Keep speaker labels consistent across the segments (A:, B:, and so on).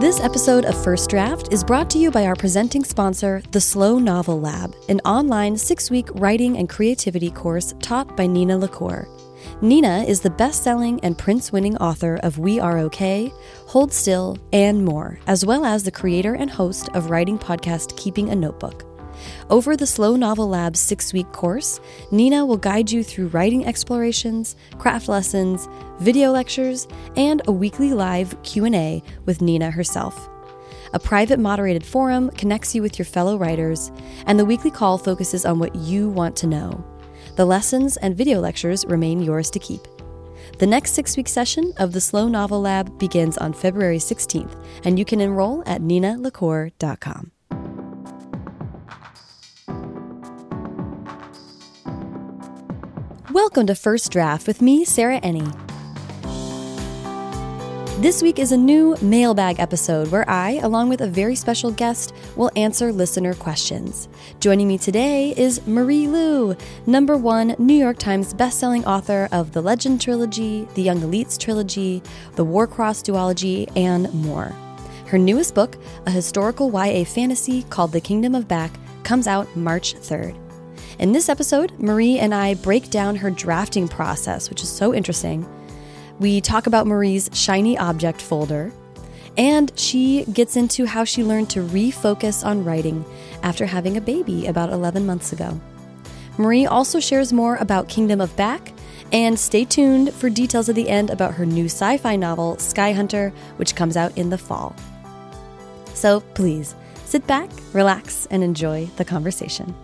A: This episode of First Draft is brought to you by our presenting sponsor, the Slow Novel Lab, an online six week writing and creativity course taught by Nina LaCour. Nina is the best selling and Printz winning author of We Are Okay, Hold Still, and more, as well as the creator and host of writing podcast Keeping a Notebook. Over the Slow Novel Lab's six week course, Nina will guide you through writing explorations, craft lessons, video lectures, and a weekly live Q&A with Nina herself. A private moderated forum connects you with your fellow writers, and the weekly call focuses on what you want to know. The lessons and video lectures remain yours to keep. The next six week session of the Slow Novel Lab begins on February 16th, and you can enroll at ninalacour.com. Welcome to First Draft with me, Sarah Enni. This week is a new mailbag episode where I, along with a very special guest, will answer listener questions. Joining me today is Marie Lu, number one New York Times bestselling author of the Legend trilogy, the Young Elites trilogy, the Warcross duology, and more. Her newest book, a historical YA fantasy called The Kingdom of Back, comes out March 3rd. In this episode, Marie and I break down her drafting process, which is so interesting. We talk about Marie's shiny object folder, and she gets into how she learned to refocus on writing after having a baby about 11 months ago. Marie also shares more about Kingdom of Back, and stay tuned for details at the end about her new sci fi novel, Skyhunter, which comes out in the fall. So please sit back, relax, and enjoy the conversation.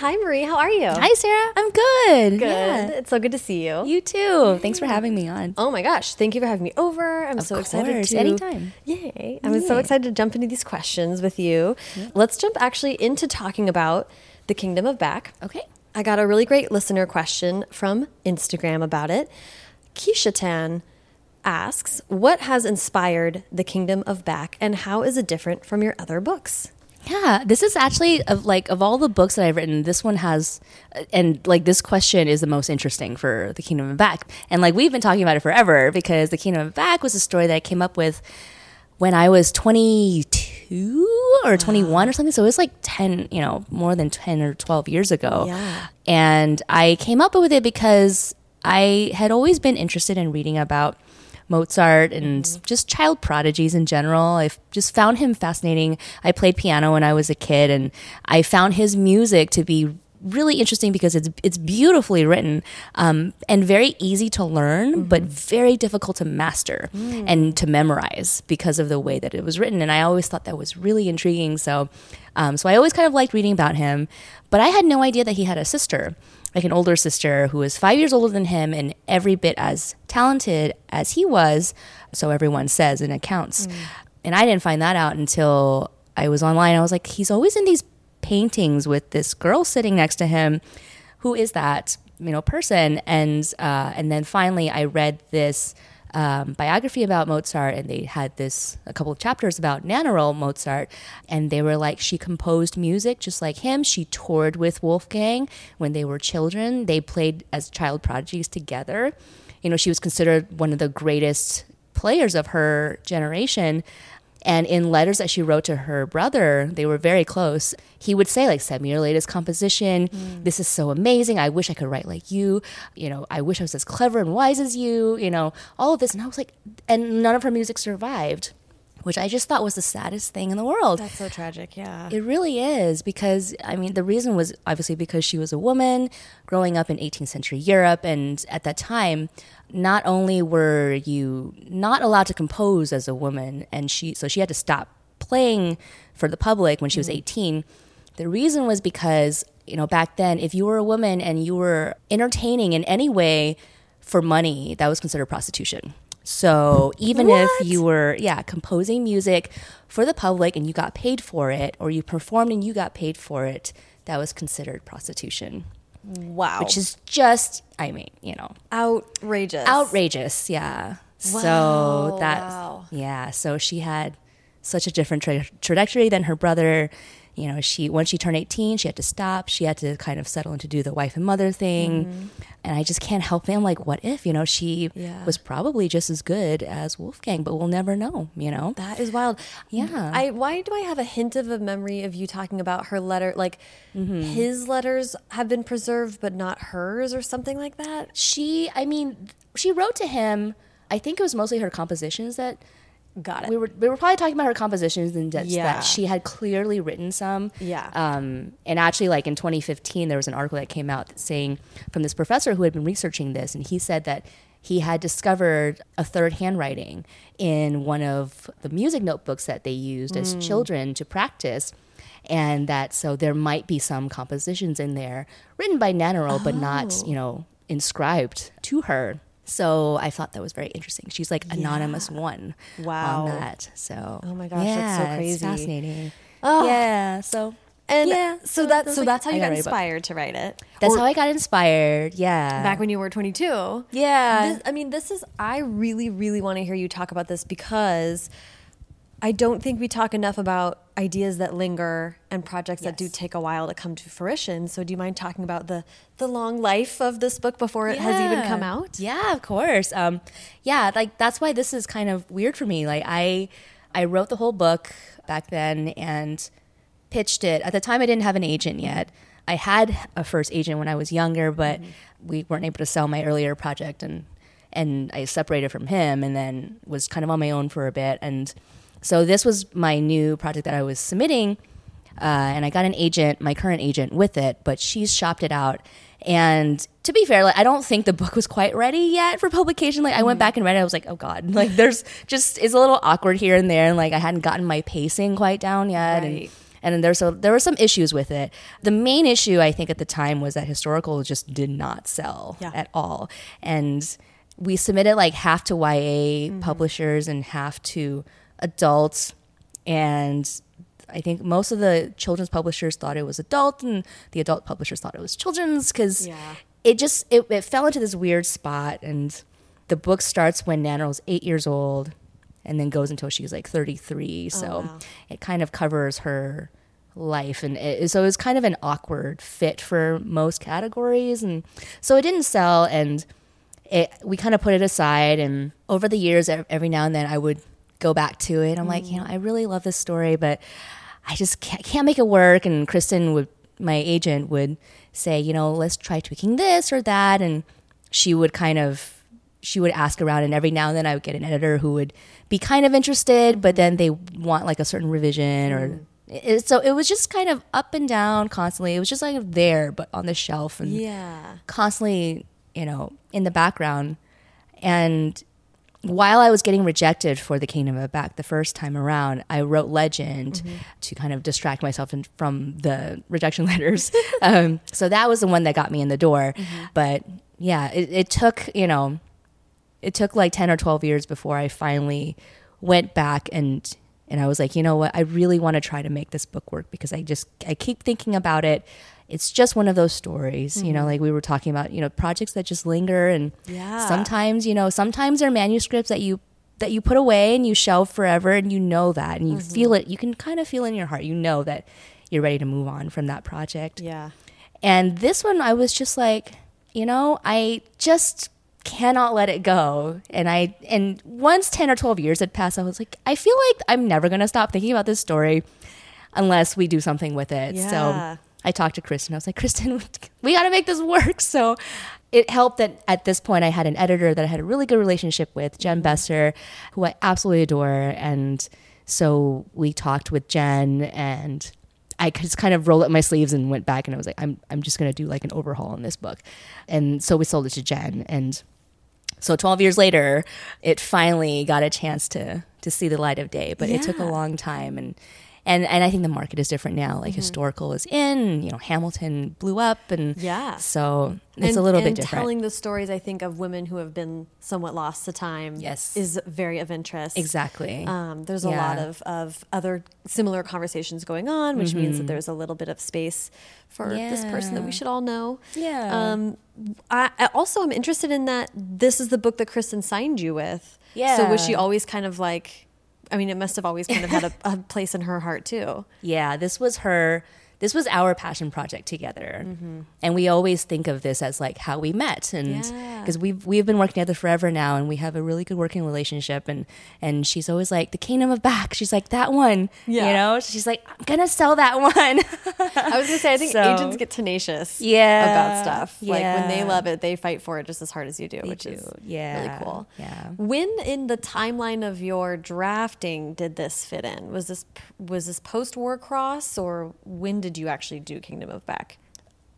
A: Hi, Marie. How are you?
B: Hi, Sarah. I'm good.
A: Good. Yeah. It's so good to see you.
B: You too. Thanks for having me on.
A: Oh my gosh. Thank you for having me over. I'm
B: of
A: so
B: course.
A: excited to.
B: Anytime.
A: Yay. I'm Yay. so excited to jump into these questions with you. Yep. Let's jump actually into talking about the Kingdom of Back.
B: Okay.
A: I got a really great listener question from Instagram about it. Keisha Tan asks, What has inspired the Kingdom of Back and how is it different from your other books?
B: Yeah, this is actually of like of all the books that I've written, this one has, uh, and like this question is the most interesting for the Kingdom of Back, and like we've been talking about it forever because the Kingdom of Back was a story that I came up with when I was twenty two or twenty one or something. So it was like ten, you know, more than ten or twelve years ago.
A: Yeah,
B: and I came up with it because I had always been interested in reading about Mozart and mm-hmm. just child prodigies in general. I've just found him fascinating. I played piano when I was a kid, and I found his music to be really interesting because it's it's beautifully written um, and very easy to learn, mm-hmm. but very difficult to master mm. and to memorize because of the way that it was written. And I always thought that was really intriguing. So, um, so I always kind of liked reading about him, but I had no idea that he had a sister like an older sister who was five years older than him and every bit as talented as he was. So everyone says in accounts. Mm. And I didn't find that out until I was online. I was like, he's always in these paintings with this girl sitting next to him. Who is that, you know, person? And uh, and then finally, I read this um, biography about Mozart, and they had this a couple of chapters about Nannerl Mozart, and they were like she composed music just like him. She toured with Wolfgang when they were children. They played as child prodigies together. You know, she was considered one of the greatest players of her generation. And in letters that she wrote to her brother, they were very close. He would say, like, send me your latest composition. Mm. This is so amazing. I wish I could write like you. You know, I wish I was as clever and wise as you, you know, all of this. And I was like, and none of her music survived which I just thought was the saddest thing in the world.
A: That's so tragic, yeah.
B: It really is because, I mean, the reason was obviously because she was a woman growing up in 18th century Europe. And at that time, not only were you not allowed to compose as a woman, and she, so she had to stop playing for the public when she was mm-hmm. 18. The reason was because, you know, back then, if you were a woman and you were entertaining in any way for money, that was considered prostitution. So even what? if you were, yeah, composing music for the public and you got paid for it, or you performed and you got paid for it, that was considered prostitution.
A: Wow.
B: Which is just, I mean, you know,
A: outrageous.
B: Outrageous, yeah. Wow. So that, wow. yeah. So she had such a different tra- trajectory than her brother you know, she once she turned 18, she had to stop. She had to kind of settle into do the wife and mother thing.
C: Mm-hmm.
B: And I just can't help it. I'm like, what if, you know, she
C: Yeah.
B: was probably just as good as Wolfgang, but we'll never know, you know?
C: That is wild.
B: Yeah.
C: I why do I have a hint of a memory of you talking about her letter like
B: Mm-hmm.
C: his letters have been preserved but not hers or something like that?
B: she, I mean, she wrote to him. I think it was mostly her compositions that
C: Got it.
B: we were we were probably talking about her compositions and that,
C: Yeah.
B: that she had clearly written some.
C: Yeah.
B: Um, and actually, like in 2015, there was an article that came out saying from this professor who had been researching this, and he said that he had discovered a third handwriting in one of the music notebooks that they used as
C: Mm.
B: children to practice. And that so there might be some compositions in there written by Nannerl, but not,
C: Oh.
B: you know, inscribed to her. So I thought that was very interesting. She's like anonymous one
C: Wow.
B: on that. So
C: Oh my gosh, that's so crazy.
B: It's fascinating.
C: Oh.
B: Yeah. So
C: And
B: yeah,
C: so that
B: I
C: so
B: like,
C: that's how you
B: gotta
C: got
B: write a book.
C: inspired to write it.
B: That's
C: Or
B: how I got inspired. Yeah.
C: back when you were 22.
B: yeah.
C: This, I mean, this is, I really, really want to hear you talk about this because I don't think we talk enough about ideas that linger and projects that do take a while to come to fruition. So, do you mind talking about the, the long life of this book before it has even come out?
B: Yeah, of course. Um, yeah, like that's why this is kind of weird for me. Like I, I wrote the whole book back then and pitched it. At the time, I didn't have an agent yet. I had a first agent when I was younger, but we weren't able to sell my earlier project, and and I separated from him, and then was kind of on my own for a bit. And so this was my new project that I was submitting, uh, and I got an agent, my current agent, with it, but she's shopped it out. And to be fair, like I don't think the book was quite ready yet for publication. Like I went back and read it, I was like, oh god, like there's just it's a little awkward here and there, and like I hadn't gotten my pacing quite down yet,
C: Right.
B: and and there's a, there were some issues with it. The main issue I think at the time was that historical just did not sell
C: Yeah.
B: at all, and we submitted like half to YA publishers and half to adults, and I think most of the children's publishers thought it was adult, and the adult publishers thought it was children's because
C: Yeah.
B: it just it, it fell into this weird spot. And the book starts when Nannerl's eight years old, and then goes until she's like thirty three. Oh, so
C: Oh, wow.
B: it kind of covers her life, and it, so it was kind of an awkward fit for most categories, and so it didn't sell. And it, we kind of put it aside, and over the years, every now and then, I would go back to it. I'm like, you know, mm. I really love this story, but I just can't, can't make it work. And Kristin would, my agent would say, you know, let's try tweaking this or that, and she would kind of, she would ask around, and every now and then I would get an editor who would be kind of interested, but mm-hmm. then they want like a certain revision or. Mm. It, so it was just kind of up and down constantly. It was just like there, but on the shelf, and
C: Yeah.
B: constantly, you know, in the background. And while I was getting rejected for the Kingdom of Back the first time around, I wrote Legend to kind of distract myself in, from the rejection letters. um, so that was the one that got me in the door. But yeah, it, it took, you know, it took like 10 or 12 years before I finally went back and and I was like, you know what? I really want to try to make this book work because I just I keep thinking about it. It's just one of those stories, you know, mm-hmm. like we were talking about, you know, projects that just linger and
C: Yeah.
B: sometimes, you know, sometimes they're manuscripts that you that you put away and you shelve forever and you know that and you mm-hmm. feel it. You can kind of feel in your heart. You know that you're ready to move on from that project.
C: Yeah.
B: And this one, I was just like, you know, I just cannot let it go. And I, and once 10 or 12 years had passed, I was like, I feel like I'm never going to stop thinking about this story unless we do something with it.
C: Yeah.
B: So I talked to Kristin. I was like, Kristin, we got to make this work. So it helped that at this point I had an editor that I had a really good relationship with, Jenn Besser, who I absolutely adore. And so we talked with Jenn and I just kind of rolled up my sleeves and went back and I was like, I'm, I'm just going to do like an overhaul on this book. And so we sold it to Jenn. And so 12 years later, it finally got a chance to, to see the light of day, but it took a long time. And, and, and I think the market is different now. Like historical is in, you know, Hamilton blew up. And
C: Yeah.
B: so it's
C: and,
B: a little bit different.
C: telling the stories, I think, of women who have been somewhat lost to time
B: Yes.
C: is very of interest.
B: exactly.
C: Um, there's a lot of, of other similar conversations going on, which means
B: Mm-hmm.
C: that there's a little bit of space for this person that we should all know.
B: Yeah.
C: Um, I, I also am interested in that this is the book that Kristin signed you with. Yeah. So was she always kind of like, I mean, it must have always kind of had a, a place in her heart too.
B: Yeah, this was her. This was our passion project together, mm-hmm. and we always think of this as like how we met, and
C: Yeah.
B: because we've we've been working together forever now, and we have a really good working relationship, and and she's always like the Kingdom of Back. She's like that one,
C: Yeah.
B: you know. She's like I'm gonna sell that one.
C: I was gonna say, I think
B: So-
C: agents get tenacious
B: Yeah.
C: about stuff. Like when they love it, they fight for it just as hard as you do, which
B: do.
C: is
B: Yeah.
C: really cool.
B: Yeah.
C: When in the timeline of your drafting did this fit in? Was this was this post Warcross, or when did you actually do Kingdom of Back?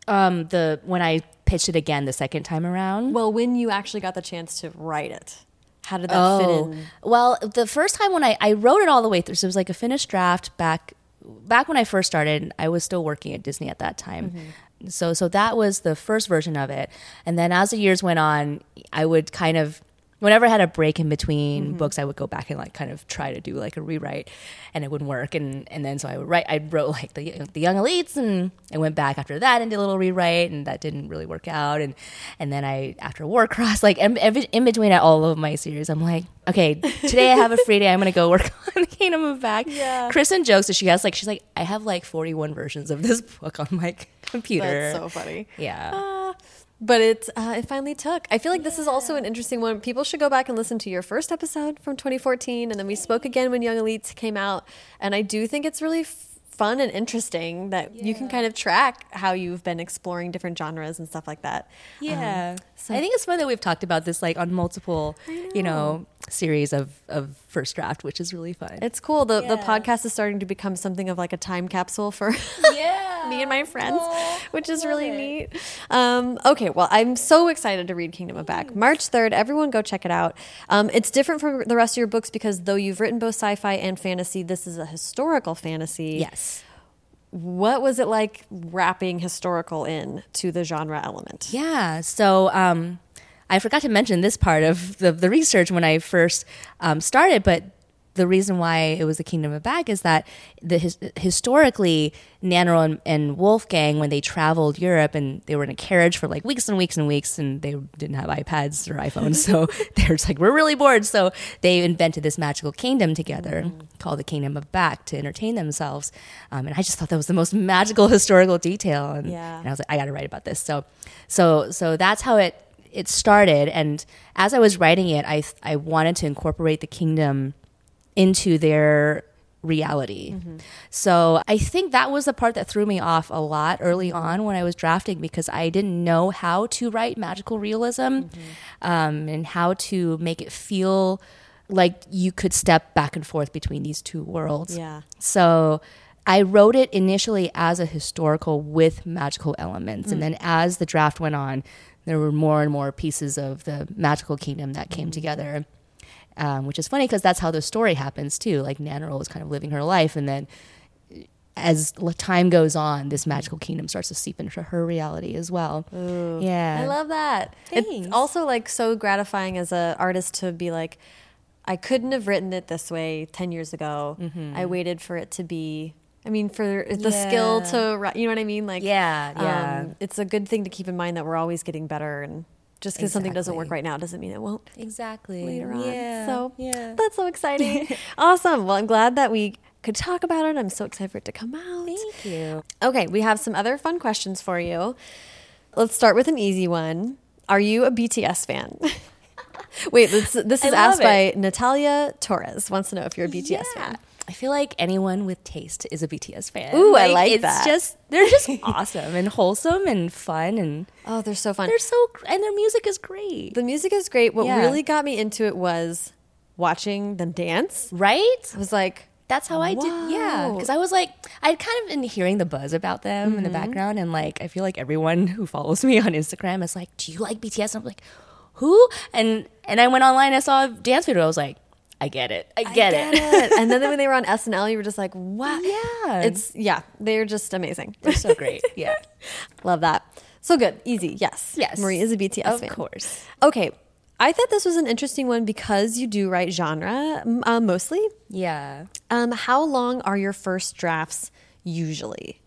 B: um, the when I pitched it again the second time around.
C: Well, when you actually got the chance to write it, how did that fit
B: Oh,
C: in?
B: well, the first time when I, I wrote it all the way through, so it was like a finished draft back back when I first started. I was still working at Disney at that time, so so that was the first version of it. And then as the years went on, I would kind of whenever I had a break in between mm-hmm. books, I would go back and like kind of try to do like a rewrite, and it wouldn't work. And and then so I would write. I wrote like the the Young Elites, and I went back after that and did a little rewrite, and that didn't really work out. And and then I after Warcross, like in, in between all of my series, I'm like, okay, today I have a free day. I'm gonna go work on the Kingdom of Back.
C: Yeah.
B: Kristin jokes that she has like she's like I have like 41 versions of this book on my computer.
C: That's so funny.
B: yeah.
C: Uh, But it uh, it finally took. I feel like this is also an interesting one. People should go back and listen to your first episode from 2014, and then we spoke again when Young Elites came out. And I do think it's really f- fun and interesting that you can kind of track how you've been exploring different genres and stuff like that.
B: Yeah.
C: so-
B: I think it's fun that we've talked about this like on multiple, you know, series of, of first draft, which is really fun.
C: It's cool. The the podcast is starting to become something of like a time capsule for
B: yeah.
C: me and my friends,
B: Aw,
C: which is really
B: it.
C: neat. Um, okay, well, I'm so excited to read Kingdom of Back. March 3rd, everyone go check it out. Um, it's different from the rest of your books because though you've written both sci fi and fantasy, this is a historical fantasy.
B: Yes.
C: What was it like wrapping historical in to the genre element?
B: Yeah. So um, I forgot to mention this part of the, the research when I first um, started, but the reason why it was the Kingdom of Back is that the his, historically Nannerl and, and Wolfgang when they traveled Europe and they were in a carriage for like weeks and weeks and weeks and they didn't have iPads or iPhones so they're just like we're really bored. So they invented this magical kingdom together called the Kingdom of Back to entertain themselves. Um, and I just thought that was the most magical historical detail and,
C: Yeah.
B: and I was like I got to write about this. So so so that's how it it started and as I was writing it I I wanted to incorporate the kingdom into their reality. Mm-hmm. So I think that was the part that threw me off a lot early on when I was drafting because I didn't know how to write magical realism mm-hmm. um, and how to make it feel like you could step back and forth between these two worlds.
C: Yeah.
B: So I wrote it initially as a historical with magical elements. And mm. then as the draft went on, there were more and more pieces of the magical kingdom that came mm-hmm. together. Um, which is funny because that's how the story happens too. Like Nannerl was kind of living her life, and then eh, as time goes on, this magical kingdom starts to seep into her reality as well. Yeah,
C: I love that. It's also like so gratifying as an artist to be like, I couldn't have written it this way 10 years ago. Mm-hmm. I waited for it to be, I mean, for the skill to, you know what I mean? Like,
B: Yeah, yeah.
C: um, it's a good thing to keep in mind that we're always getting better. And just because something doesn't work right now doesn't mean it won't
B: exactly.
C: later on.
B: Yeah,
C: So
B: yeah.
C: that's so exciting. awesome. Well, I'm glad that we could talk about it. I'm so excited for it to come out.
B: Thank you.
C: Okay, we have some other fun questions for you. Let's start with an easy one. Are you a BTS fan? Wait, this, this is asked by. Natalia Torres. Wants to know if you're a BTS fan.
B: I feel like anyone with taste is a BTS fan.
C: Ooh, I like
B: it's
C: that.
B: Just they're just awesome and wholesome and fun and
C: Oh, they're so fun.
B: they're so and their music is great.
C: the music is great. What
B: Yeah.
C: really got me into it was watching them dance.
B: Right?
C: I was like,
B: That's how I did. Yeah, because I was like, I'd kind of been hearing the buzz about them
C: Mm-hmm.
B: in the background, and like, I feel like everyone who follows me on Instagram is like, "Do you like BTS?" And I'm like, "Who?" And and I went online, I saw a dance video. I was like, "I get it. I get,
C: I
B: it."
C: get it. and then when they were on SNL, you were just like, wow.
B: Yeah.
C: It's, yeah, they're just amazing.
B: They're so great. Yeah.
C: Love that. So good. Easy. Yes.
B: Yes.
C: Marie is a BTS
B: of
C: fan.
B: Of course.
C: Okay. I thought this was an interesting one because you do write genre uh, mostly.
B: Yeah.
C: Um, how long are your first drafts usually?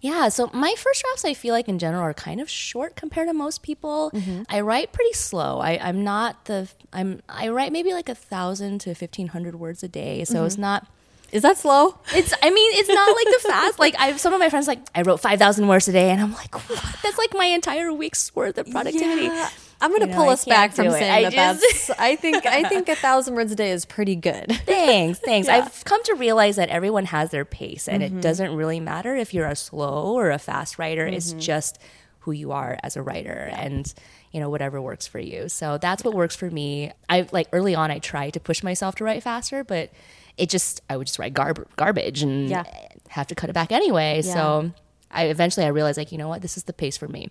B: Yeah, so my first drafts, I feel like in general are kind of short compared to most people. Mm-hmm. I write pretty slow. I, I'm not the I'm I write maybe like a thousand to fifteen hundred words a day, so it's mm-hmm. not.
C: Is that slow?
B: It's I mean it's not like the fast like I some of my friends like I wrote five thousand words a day and I'm like what that's like my entire week's worth of productivity.
C: Yeah. I'm going to
B: You know,
C: pull
B: I
C: us back from saying
B: I
C: that
B: just-
C: that's. I think I think a thousand words a day is pretty good.
B: Thanks, thanks.
C: Yeah.
B: I've come to realize that everyone has their pace, and
C: Mm-hmm.
B: it doesn't really matter if you're a slow or a fast writer. It's
C: Mm-hmm.
B: just who you are as a writer, and you know whatever works for you. So that's what works for me. I like early on, I tried to push myself to write faster, but it just I would just write garb- garbage and
C: Yeah.
B: have to cut it back anyway.
C: Yeah.
B: So. I eventually I realized like you know what this is the pace for me.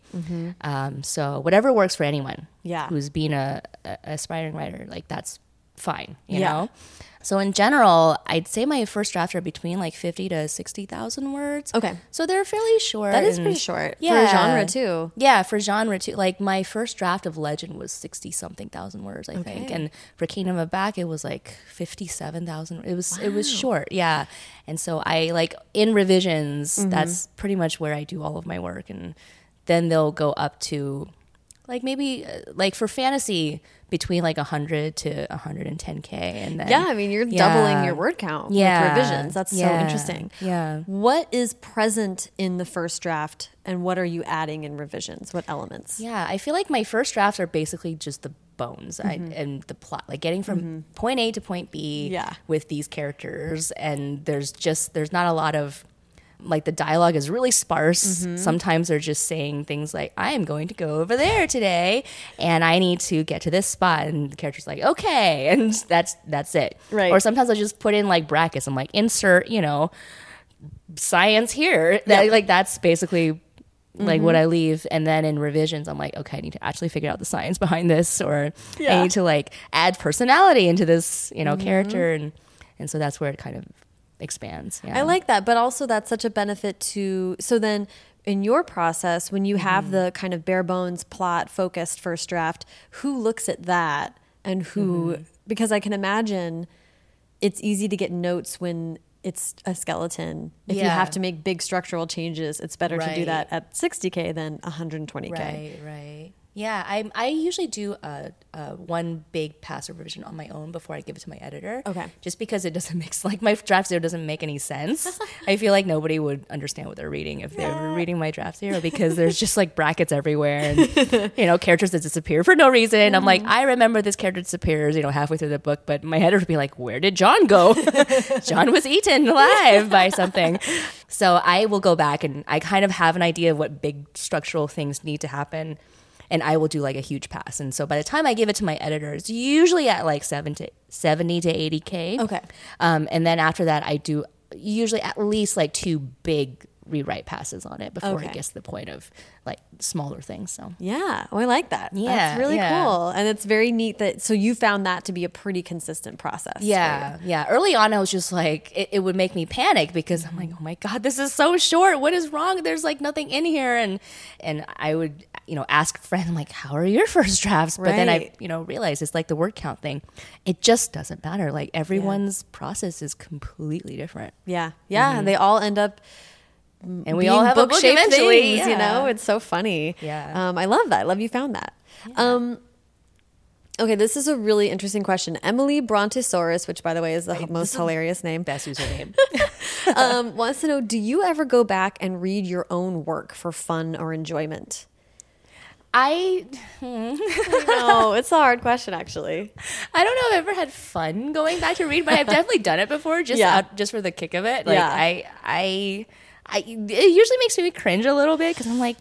B: Um, so whatever works for anyone,
C: Mm-hmm. Yeah.
B: who's being a, a aspiring writer, like that's fine, you
C: Yeah.
B: know. So in general, I'd say my first drafts are between like fifty to sixty thousand words.
C: Okay.
B: so they're fairly short.
C: That is pretty short for
B: Yeah.
C: a genre too.
B: Yeah, for genre too. Like my first draft of Legend was sixty something thousand words, I think,
C: Okay.
B: and for Kingdom of Back it was like fifty seven thousand. It was it was short, yeah. And so I like in revisions.
C: Mm-hmm.
B: That's pretty much where I do all of my work, and then they'll go up to like maybe uh, like for fantasy between like 100 to 110k and then
C: Yeah, I mean you're doubling your word count
B: Yeah.
C: with revisions. That's so interesting.
B: Yeah.
C: What is present in the first draft, and what are you adding in revisions? What elements?
B: Yeah, I feel like my first drafts are basically just the bones I, and the plot, like getting from point A to point B
C: Yeah.
B: with these characters. And there's just, there's not a lot of, like, the dialogue is really sparse. Sometimes they're just saying things like, I am going to go over there today and I need to get to this spot. And the character's like, okay. And that's, that's it.
C: Right.
B: Or sometimes I'll just put in like brackets. I'm like, insert, you know, science here. That, Like, that's basically like
C: Mm-hmm.
B: what I leave, and then in revisions, I'm like, okay, I need to actually figure out the science behind this, or
C: Yeah. Mm-hmm.
B: I need to like add personality into this, you know, character, and and so that's where it kind of expands. Yeah.
C: I like that, but also that's such a benefit to. So then, in your process, when you
B: Mm-hmm.
C: have the kind of bare bones plot focused first draft, who looks at that and who?
B: Mm-hmm.
C: Because I can imagine it's easy to get notes when it's a skeleton. If you have to make big structural changes, it's better to do that at 60k than 120k.
B: Right, right. Yeah, I I usually do a, a one big passive revision on my own before I give it to my editor.
C: Okay.
B: Just because it doesn't make like my draft zero doesn't make any sense. I feel like nobody would understand what they're reading if they were reading my draft zero because there's just like brackets everywhere and you know characters that disappear for no reason. I'm like, mm-hmm. I remember this character disappears, you know, halfway through the book, but my editor would be like, Where did John go? John was eaten alive by something. So I will go back and I kind of have an idea of what big structural things need to happen. And I will do like a huge pass. And so by the time I give it to my editors, usually at like seven to 70 to 80K.
C: Okay.
B: Um, and then after that, I do usually at least like two big rewrite passes on it before
C: Okay.
B: it gets to the point of like smaller things. So
C: Yeah, oh, I like that.
B: Yeah,
C: That's really
B: yeah.
C: cool. And it's very neat that so you found that to be a pretty consistent process.
B: Yeah, yeah. Early on, I was just like, it, it would make me panic because I'm like, oh my god, this is so short. What is wrong? There's like nothing in here, and and I would, you know, ask friends, like, how are your first drafts? But then I, you know, realized it's like the word count thing. It just doesn't matter. Like everyone's process is completely different,
C: Yeah. Yeah. And mm-hmm. they all end up
B: and we all have a book eventually.
C: things, You know, it's so funny.
B: Yeah.
C: Um, I love that. I love you found that. Um, okay, this is a really interesting question. Emily Brontosaurus, which by the way is the most hilarious name,
B: best username.
C: um, wants to know: Do you ever go back and read your own work for fun or enjoyment?
B: I
C: no, it's a hard question, actually.
B: I don't know if I've ever had fun going back to read, but I've definitely done it before, just
C: Yeah.
B: out, just for the kick of it. Like
C: Yeah.
B: I, I, I, it usually makes me cringe a little bit because I'm like,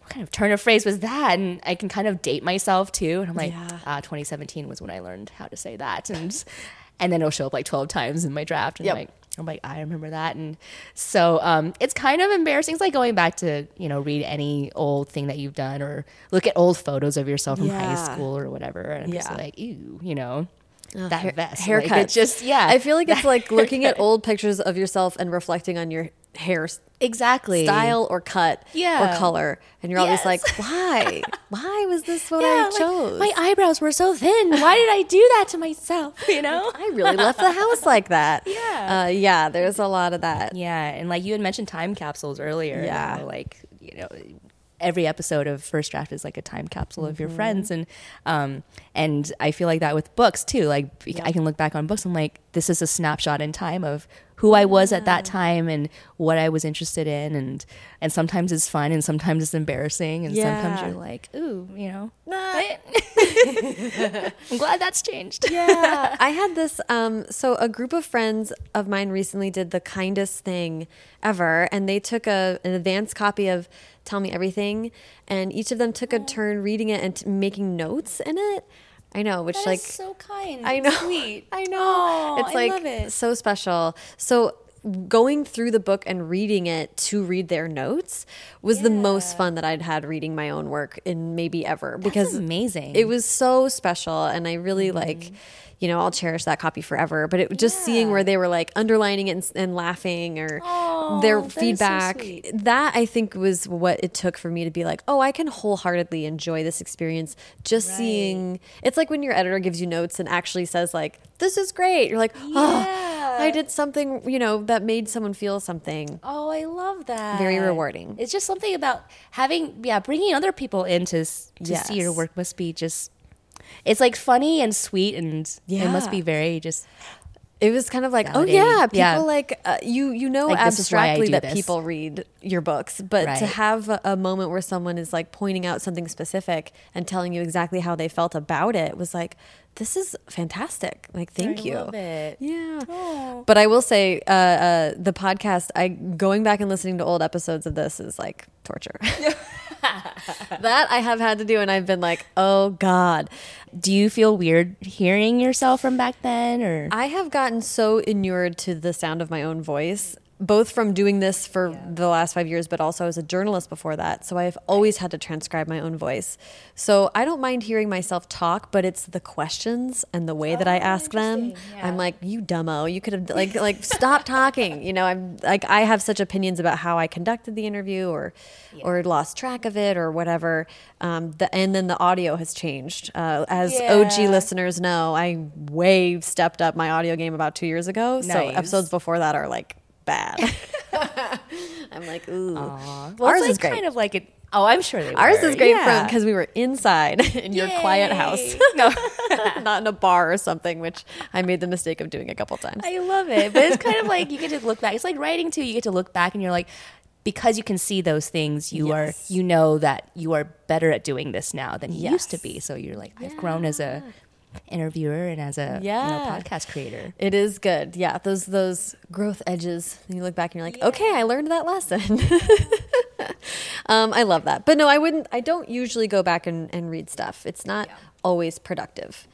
B: what kind of turn of phrase was that? And I can kind of date myself too, and I'm like,
C: Yeah.
B: ah, 2017 was when I learned how to say that, and and then it'll show up like 12 times in my draft, and
C: Yep.
B: I'm like. I'm like, I remember that. And so um, it's kind of embarrassing. It's like going back to, you know, read any old thing that you've done or look at old photos of yourself from high school or whatever. And I'm just like, ew, you know, that
C: hair-
B: vest.
C: haircuts.
B: Like, just, yeah.
C: I feel like it's like looking at old pictures of yourself and reflecting on your hair
B: exactly
C: style or cut
B: Yeah.
C: or color. And you're always like, why? why was this what
B: Yeah,
C: I
B: like,
C: chose?
B: my eyebrows were so thin. Why did I do that to myself? You know?
C: I really left the house like that.
B: Yeah.
C: Uh, yeah, there's a lot of that.
B: Yeah, and like you had mentioned time capsules earlier.
C: Yeah.
B: you know, like you know, every episode of First Draft is like a time capsule of your friends, and um, and I feel like that with books too. Like I can look back on books. I'm like, this is a snapshot in time of who I was at that time and what I was interested in, and and sometimes it's fun and sometimes it's embarrassing, and sometimes you're like, ooh, you know, I'm glad that's changed.
C: yeah. I had this um so a group of friends of mine recently did the kindest thing ever. And they took a an advanced copy of tell me everything. And each of them took a turn reading it and t- making notes in it i know which
B: That
C: like
B: so kind.
C: I know.
B: Sweet.
C: I know.
B: Oh,
C: it's
B: I
C: like
B: love it.
C: so special. So going through the book and reading it to read their notes was the most fun that I'd had reading my own work in maybe ever because
B: amazing.
C: It was so special and I really like mm-hmm. You know, I'll cherish that copy forever. But it just seeing where they were like underlining it and, and laughing or
B: Oh,
C: their
B: that so
C: feedback.
B: sweet.
C: that I think was what it took for me to be like, oh, I can wholeheartedly enjoy this experience. Just seeing it's like when your editor gives you notes and actually says like, this is great. You're like, oh,
B: Yeah.
C: I did something, you know, that made someone feel something.
B: Oh, I love that.
C: Very rewarding.
B: It's just something about having, yeah, bringing other people in to, to see your work must be just, it's like funny and sweet and it must be very just,
C: It was kind of like, oh yeah, people
B: Yeah.
C: like uh, you. You know
B: Like, this is why I
C: abstractly that
B: this.
C: people read your books, but to have a, a moment where someone is like pointing out something specific and telling you exactly how they felt about it was like, this is fantastic. Like, thank
B: I
C: you.
B: love it.
C: Yeah.
B: Oh.
C: But I will say, uh, uh, the podcast, I going back and listening to old episodes of this is like torture. that I have had to do, and I've been like, oh god.
B: do you feel weird hearing yourself from back then or?
C: I have gotten so inured to the sound of my own voice, both from doing this for the last five years, but also as a journalist before that. So I've always had to transcribe my own voice. So I don't mind hearing myself talk, but it's the questions and the way that I ask them.
B: Yeah.
C: I'm like, you dumbo, you could have like like stop talking. You know, I'm like I have such opinions about how I conducted the interview or or lost track of it or whatever. Um, the, and then the audio has changed. Uh, as OG listeners know, I way stepped up my audio game about two years ago. So episodes before that are like bad. I'm like, ooh.
B: Well,
C: Ours
B: it's
C: is great.
B: kind of like it. Oh, I'm sure they
C: Ours
B: were.
C: is great
B: Yeah.
C: because we were inside in your quiet house,
B: No,
C: not in a bar or something, which I made the mistake of doing a couple times.
B: I love it. But it's kind of like you get to look back. It's like writing too. You get to look back and you're like, because you can see those things, you
C: Yes.
B: are you know that you are better at doing this now than you used to be. So you're like, I've grown as a interviewer and as a you know,
C: Yeah.
B: podcast creator.
C: It is good. Yeah, those those growth edges. You look back and you're like, okay, I learned that lesson. um, I love that. But no, I wouldn't. I don't usually go back and, and read stuff. It's not always productive.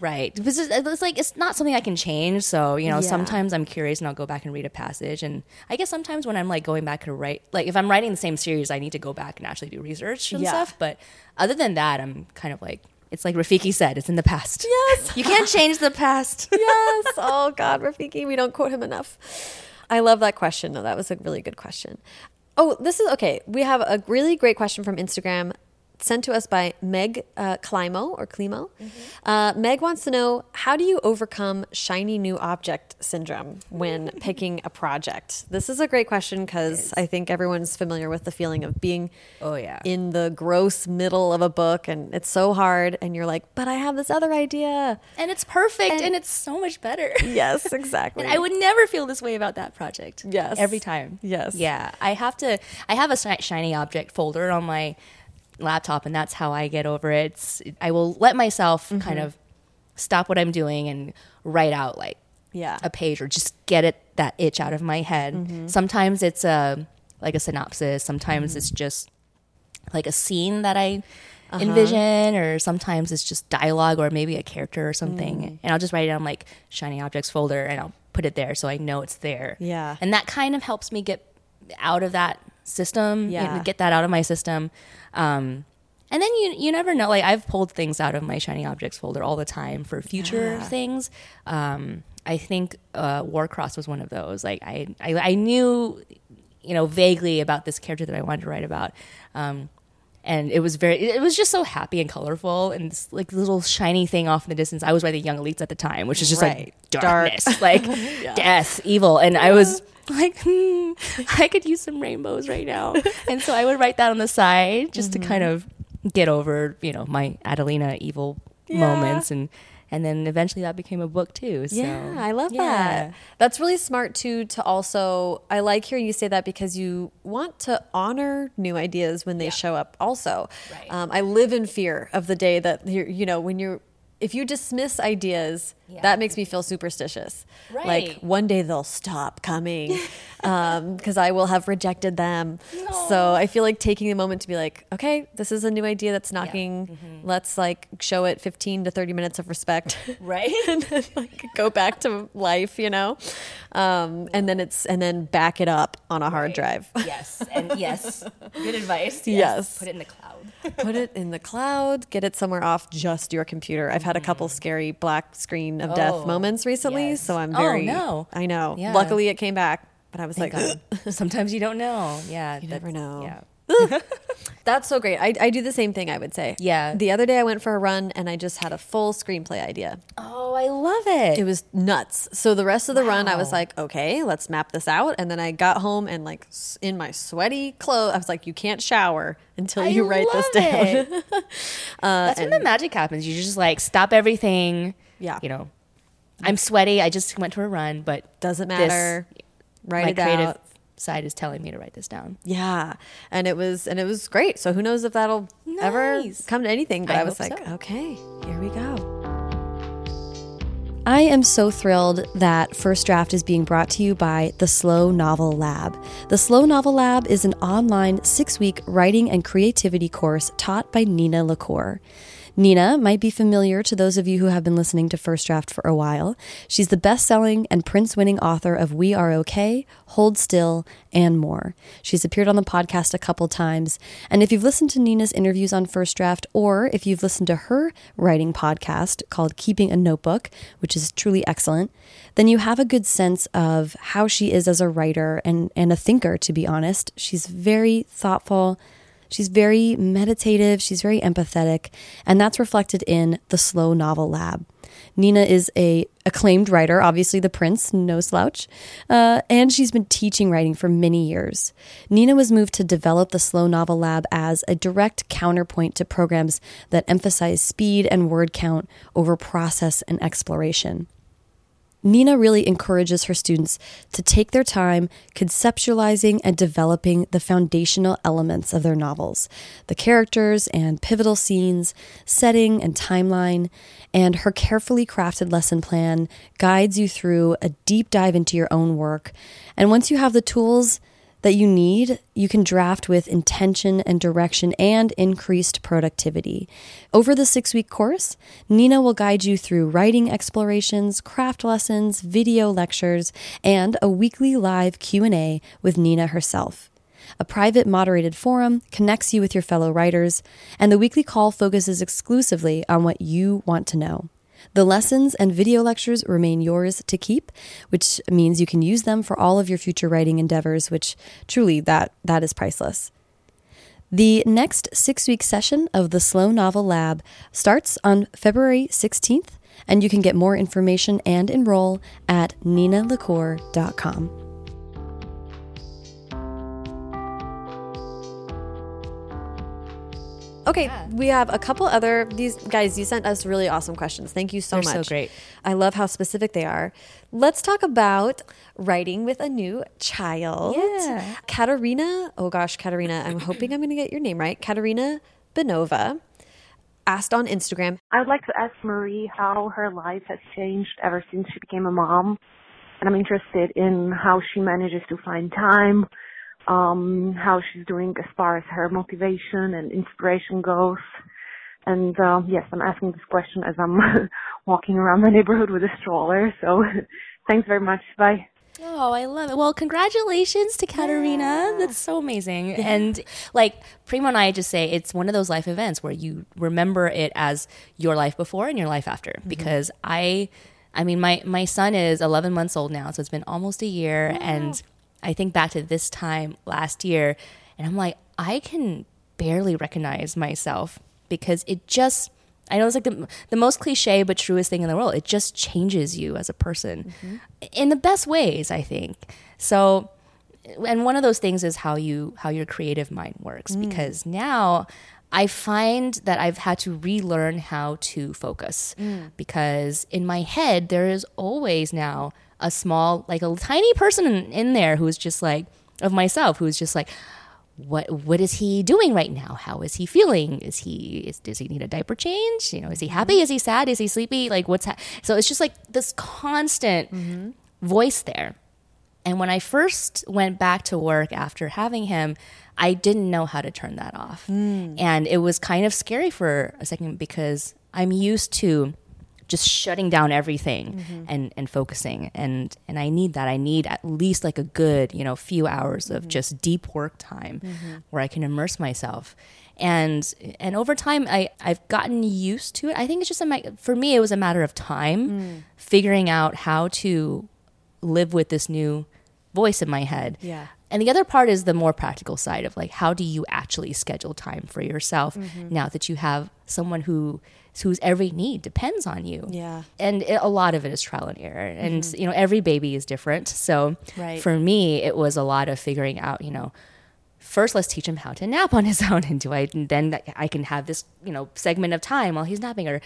B: Right. Because it's, it's like it's not something I can change. So, you know,
C: Yeah.
B: sometimes I'm curious and I'll go back and read a passage. And I guess sometimes when I'm like going back to write, like if I'm writing the same series, I need to go back and actually do research and
C: Yeah.
B: stuff. But other than that, I'm kind of like, it's like Rafiki said, it's in the past.
C: Yes.
B: You can't change the past.
C: yes. Oh God, Rafiki, we don't quote him enough. I love that question. though. that was a really good question. Oh, this is okay. We have a really great question from Instagram sent to us by Meg uh, Climo or Climo. Uh, Meg wants to know how do you overcome shiny new object syndrome when picking a project? This is a great question because I think everyone's familiar with the feeling of being
B: Oh, yeah.
C: in the gross middle of a book and it's so hard and you're like, but I have this other idea.
B: And it's perfect and,
C: And-
B: it's so much better.
C: Yes, exactly.
B: And I would never feel this way about that project.
C: Yes.
B: Every time.
C: Yes.
B: Yeah. I have to, I have a shiny object folder on my laptop, and that's how I get over it. It's, I will let myself
C: Mm-hmm.
B: kind of stop what I'm doing and write out like
C: Yeah.
B: a page or just get it, that itch out of my head.
C: Mm-hmm.
B: Sometimes it's a, like a synopsis. Sometimes it's just like a scene that I
C: Uh-huh.
B: envision, or sometimes it's just dialogue or maybe a character or something.
C: Mm.
B: And I'll just write it on like shiny objects folder and I'll put it there so I know it's there.
C: Yeah.
B: And that kind of helps me get out of that system, you know, get that out of my system. Um, And then you you never know. Like I've pulled things out of my shiny objects folder all the time for future
C: Yeah.
B: things. Um, I think uh, Warcross was one of those. Like I, I I knew you know vaguely about this character that I wanted to write about. Um, and it was very it was just so happy and colorful and this like little shiny thing off in the distance i was writing young elites at the time which is just
C: Right.
B: like
C: Dark.
B: darkness like death evil and i was like hmm, i could use some rainbows right now and so i would write that on the side just
C: Mm-hmm.
B: to kind of get over you know my adelina evil
C: Yeah.
B: moments and and then eventually that became a book too so
C: Yeah, I love
B: yeah.
C: that. That's really smart too. To also, I like hearing you say that because you want to honor new ideas when they show up. Also,
B: Right.
C: um, I live in fear of the day that you're, you know, when you're, if you dismiss ideas,
B: Yeah.
C: that makes me feel superstitious. Like one day they'll stop coming because I will have rejected them. So I feel like taking a moment to be like, okay, this is a new idea that's knocking.
B: Mm-hmm.
C: Let's like show it 15 to 30 minutes of respect.
B: right
C: and then like go back to life, you know, um, and then it's and then back it up on a hard drive.
B: yes and yes good advice
C: Yes.
B: put it in the cloud
C: Put it in the cloud. Get it somewhere off just your computer. I've had a couple scary black screen of
B: Oh,
C: death moments recently,
B: yes.
C: so I'm very,
B: Oh,
C: very.
B: no.
C: I know.
B: Yeah.
C: Luckily, it came back, but I was
B: Thank
C: like,
B: sometimes you don't know yeah
C: You never know.
B: yeah
C: That's so great. I, I do the same thing, I would say.
B: Yeah.
C: The other day I went for a run and I just had a full screenplay idea.
B: Oh, I love it.
C: It was nuts. So the rest of the run, I was like, okay, let's map this out. And then I got home and like in my sweaty clothes, I was like, you can't shower until
B: I
C: you write this down.
B: it. Uh, that's when the magic happens. You just like stop everything.
C: Yeah.
B: You know, I'm sweaty. I just went for a run, but
C: Doesn't
B: this-
C: matter. Write
B: my creative
C: out.
B: side is telling me to write this down.
C: Yeah. And it was and it was great. So who knows if that'll ever come to anything. But I,
B: I
C: was like,
B: so.
C: okay, here we go.
A: I am so thrilled that First Draft is being brought to you by the Slow Novel Lab. The Slow Novel Lab is an online six week writing and creativity course taught by Nina LaCour. Nina might be familiar to those of you who have been listening to First Draft for a while. She's the best selling and Printz winning author of We Are Okay, Hold Still, and more. She's appeared on the podcast a couple times. And if you've listened to Nina's interviews on First Draft, or if you've listened to her writing podcast called Keeping a Notebook, which is truly excellent, then you have a good sense of how she is as a writer and, and a thinker, to be honest. She's very thoughtful. She's very meditative, she's very empathetic, and that's reflected in the Slow Novel Lab. Nina is a acclaimed writer, obviously the Printz, no slouch, uh, and she's been teaching writing for many years. Nina was moved to develop the Slow Novel Lab as a direct counterpoint to programs that emphasize speed and word count over process and exploration. Nina really encourages her students to take their time conceptualizing and developing the foundational elements of their novels the characters and pivotal scenes, setting and timeline. And her carefully crafted lesson plan guides you through a deep dive into your own work. And once you have the tools, that you need, you can draft with intention and direction and increased productivity. Over the six week course, Nina will guide you through writing explorations, craft lessons, video lectures, and a weekly live Q&A with Nina herself. A private moderated forum connects you with your fellow writers, and the weekly call focuses exclusively on what you want to know. The lessons and video lectures remain yours to keep, which means you can use them for all of your future writing endeavors, which truly that that is priceless. The next 6-week session of the Slow Novel Lab starts on February 16th, and you can get more information and enroll at ninalacour.com.
C: Okay, we have a couple other these guys. You sent us really awesome questions. Thank you so
B: They're so great.
C: I love how specific they are. Let's talk about writing with a new child.
B: Yeah.
C: Katerina. Oh gosh, Katerina. I'm hoping I'm going to get your name right. Katerina Benova asked on Instagram.
D: I would like to ask Marie how her life has changed ever since she became a mom. And I'm interested in how she manages to find time, um, how she's doing as far as her motivation and inspiration goes. And uh, yes, I'm asking this question as I'm walking around the neighborhood with a stroller. So thanks very much. Bye.
B: Oh, I love it. Well, congratulations to Katerina. That's so amazing. And like Primo and I just say it's one of those life events where you remember it as your life before and your life after. Because I I mean my my son is 11 months old now, so it's been almost a year and I think back to this time last year and I'm like I can barely recognize myself because it just I know it's like the, the most cliche but truest thing in the world. It just changes you as a person mm-hmm. in the best ways, I think. So, and one of those things is how you how your creative mind works mm. because now I find that I've had to relearn how to focus mm. because in my head there is always now a small like a tiny person in, in there who's just like of myself who's just like what what is he doing right now? How is he feeling? Is he is, does he need a diaper change? You know, is he mm-hmm. happy? Is he sad? Is he sleepy? Like what's ha- so? It's just like this constant mm-hmm. voice there. And when I first went back to work after having him, I didn't know how to turn that off, mm. and it was kind of scary for a second because I'm used to just shutting down everything mm-hmm. and and focusing. And and I need that. I need at least like a good you know few hours of mm-hmm. just deep work time mm-hmm. where I can immerse myself. And and over time I I've gotten used to it. I think it's just a for me it was a matter of time mm. figuring out how to live with this new voice in my head.
C: Yeah.
B: and the other part is the more practical side of like how do you actually schedule time for yourself now that you have someone who whose every need depends on you.
C: Yeah.
B: And it, a lot of it is trial and error. And mm-hmm. you know, every baby is different. So
C: Right.
B: for me, it was a lot of figuring out, you know, first let's teach him how to nap on his own and do I and then I can have this, you know, segment of time while he's napping or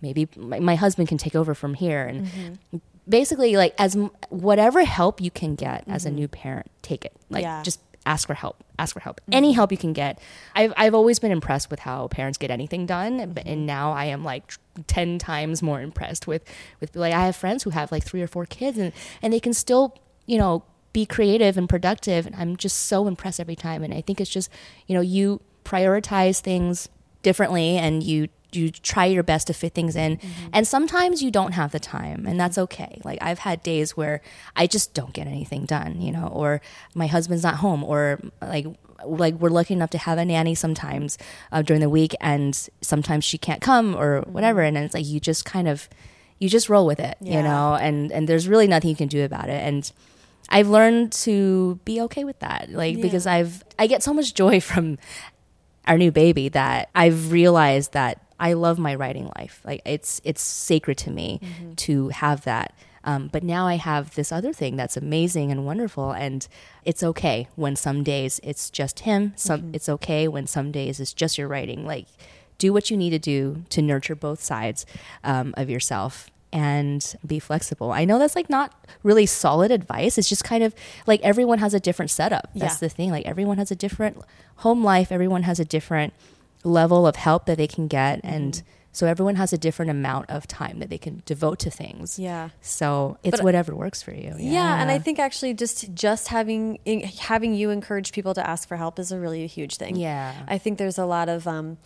B: maybe my, my husband can take over from here and mm-hmm. basically like as m- whatever help you can get as a mm-hmm. new parent take it like
C: Yeah.
B: just ask for help ask for help. Mm-hmm. Any help you can get. I've, I've always been impressed with how parents get anything done but and mm-hmm. now i am like 10 times more impressed with with like i have friends who have like three or four kids and and they can still you know be creative and productive and i'm just so impressed every time. And i think it's just you know you prioritize things differently and you you try your best to fit things in. And sometimes you don't have the time and that's okay. Like i've had days where i just don't get anything done you know or my husband's not home or like like we're lucky enough to have a nanny sometimes uh, during the week and sometimes she can't come or whatever and it's like you just kind of you just roll with it you know and and there's really nothing you can do about it. And I've learned to be okay with that, like because I've I get so much joy from our new baby that I've realized that I love my writing life. Like it's it's sacred to me to have that. Um, but now I have this other thing that's amazing and wonderful, and it's okay when some days it's just him. Some it's okay when some days it's just your writing. Like do what you need to do to nurture both sides um, of yourself and be flexible. I know that's like not really solid advice. It's just kind of like everyone has a different setup. That's
C: Yeah.
B: the thing. Like everyone has a different home life, everyone has a different level of help that they can get and
C: Mm-hmm.
B: so everyone has a different amount of time that they can devote to things.
C: Yeah.
B: So it's
C: But-
B: whatever works for you.
C: Yeah. and I think actually just just having having you encourage people to ask for help is a really huge thing.
B: Yeah.
C: I think there's a lot of um,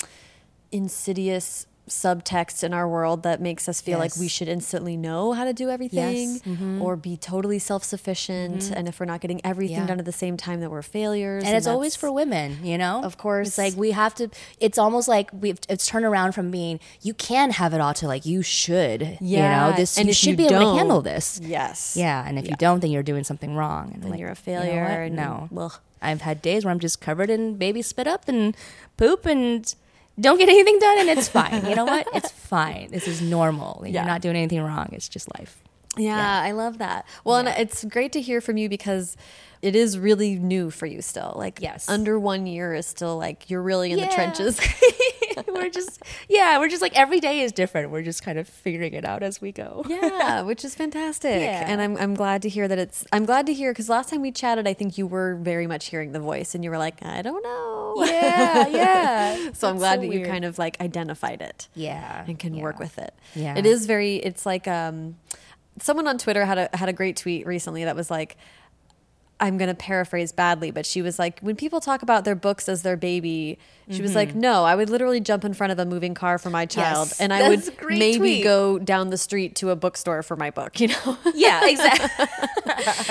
C: insidious subtext in our world that makes us feel like we should instantly know how to do everything
B: Yes. Mm-hmm.
C: or be totally self-sufficient and if we're not getting everything
B: Yeah.
C: done at the same time that we're failures
B: and it's always for women, you know.
C: Of course.
B: it's like we have to. It's almost like we've. It's turned around from being you can have it all to like you should. you know this.
C: and
B: you should
C: you
B: be able to handle this.
C: yes
B: Yeah, and if you don't, then you're doing something wrong, and
C: Then
B: like,
C: you're a
B: you know
C: failure
B: what?
C: and
B: no,
C: well
B: I've had days where I'm just covered in baby spit up and poop and don't get anything done, and it's fine. you know what? It's fine. This is normal.
C: Yeah.
B: You're not doing anything wrong. It's just life.
C: Yeah, I love that. Well,
B: Yeah.
C: and it's great to hear from you because it is really new for you still. Like,
B: Yes.
C: under one year is still like you're really in the trenches.
B: we're just yeah, we're just like every day is different. We're just kind of figuring it out as we go.
C: yeah, which is fantastic.
B: Yeah.
C: And I'm I'm glad to hear that it's. I'm glad to hear because last time we chatted, I think you were very much hearing the voice, and you were like, I don't know.
B: yeah, yeah.
C: So I'm glad
B: so
C: that you kind of like identified it.
B: Yeah,
C: and can work with it.
B: Yeah.
C: It is very it's like um someone on Twitter had a had a great tweet recently that was like I'm going to paraphrase badly, but she was like, when people talk about their books as their baby, she was like, no, I would literally jump in front of a moving car for my child,
B: Yes,
C: and I would maybe
B: tweet.
C: go down the street to a bookstore for my book. You know,
B: Yeah, exactly.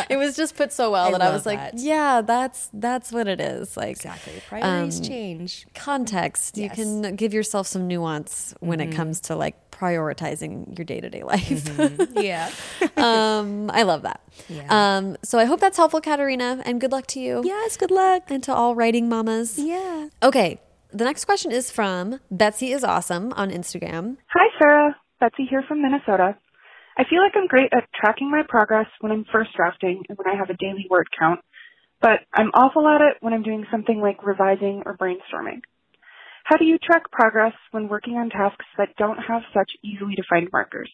C: it was just put so well
B: I
C: that I was like,
B: that.
C: yeah, that's that's what it is. Like
B: exactly. Priorities
C: Um,
B: change.
C: context. You
B: Yes. Mm-hmm.
C: can give yourself some nuance when it comes to like prioritizing your day to day life.
B: Yeah.
C: um, I love that.
B: Yeah.
C: Um, so I hope that's helpful, Katarina, and good luck to you.
B: yes. Good luck.
C: And to all writing mamas.
B: Yeah.
C: Okay. The next question is from Betsy is awesome on Instagram.
E: Hi, Sarah. Betsy here from Minnesota. I feel like I'm great at tracking my progress when I'm first drafting and when I have a daily word count, but I'm awful at it when I'm doing something like revising or brainstorming. How do you track progress when working on tasks that don't have such easily defined markers?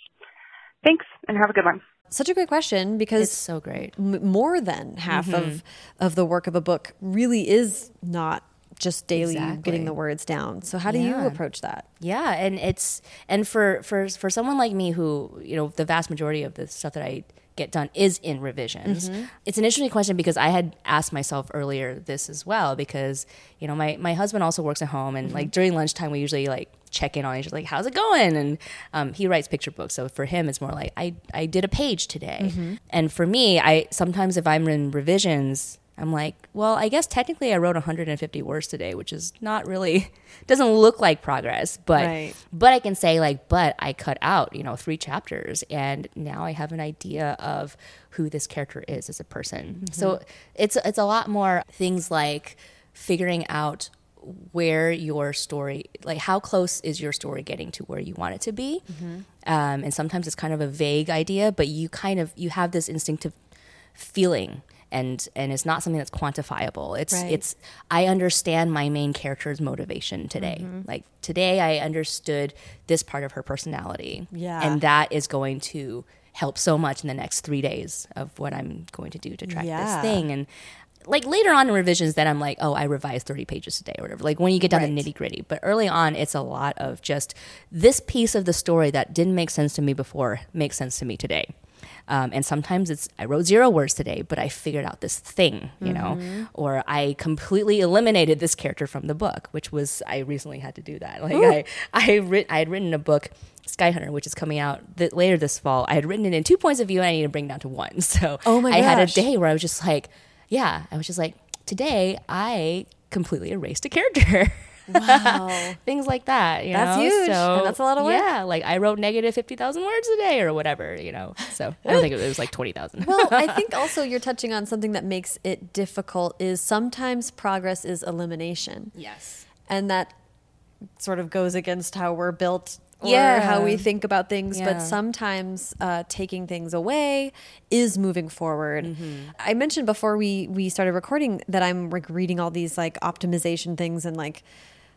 E: Thanks, and have a good one.
C: Such a great question because
B: It's so great.
C: m- more than half
B: Mm-hmm.
C: of of the work of a book really is not just daily
B: Exactly.
C: getting the words down. So how do you approach that?
B: Yeah, and it's and for for for someone like me who you know the vast majority of the stuff that I get done is in revisions. Mm-hmm. It's an interesting question because I had asked myself earlier this as well because you know my my husband also works at home and like mm-hmm. during lunchtime we usually like check in on each other like how's it going? And um, he writes picture books. So for him it's more like I I did a page today. Mm-hmm. And for me I sometimes if I'm in revisions I'm like, well, I guess technically I wrote 150 words today, which is not really doesn't look like progress, but
C: Right.
B: but I can say like, but I cut out, you know, three chapters and now I have an idea of who this character is as a person. So it's it's a lot more things like figuring out where your story like how close is your story getting to where you want it to be um, and sometimes it's kind of a vague idea but you kind of you have this instinctive feeling and and it's not something that's quantifiable it's
C: Right.
B: it's i understand my main character's motivation today
C: Mm-hmm.
B: like today i understood this part of her personality
C: Yeah.
B: and that is going to help so much in the next three days of what i'm going to do to track
C: Yeah.
B: this thing and like later on in revisions then i'm like oh i revised 30 pages today or whatever like when you get down
C: Right.
B: to nitty gritty but early on it's a lot of just this piece of the story that didn't make sense to me before makes sense to me today um, and sometimes it's I wrote zero words today, but I figured out this thing, you know, or I completely eliminated this character from the book, which was I recently had to do that. Like I I writ, I had written a book, Skyhunter, which is coming out th- later this fall. I had written it in two points of view, and I need to bring it down to one. So
C: Oh my
B: I had a day where I was just like, yeah, I was just like, today I completely erased a character.
C: Wow.
B: Things like that. You
C: That's
B: know?
C: huge,
B: So,
C: and that's a lot of work.
B: Yeah, like I wrote negative fifty thousand words a day or whatever. You know, so I don't think it was like twenty thousand.
C: well, I think also you're touching on something that makes it difficult is sometimes progress is elimination.
B: yes.
C: And that sort of goes against how we're built or
B: Yeah.
C: how we think about things.
B: Yeah.
C: But sometimes uh, taking things away is moving forward.
B: Mm-hmm.
C: I mentioned before we we started recording that I'm like reading all these like optimization things and like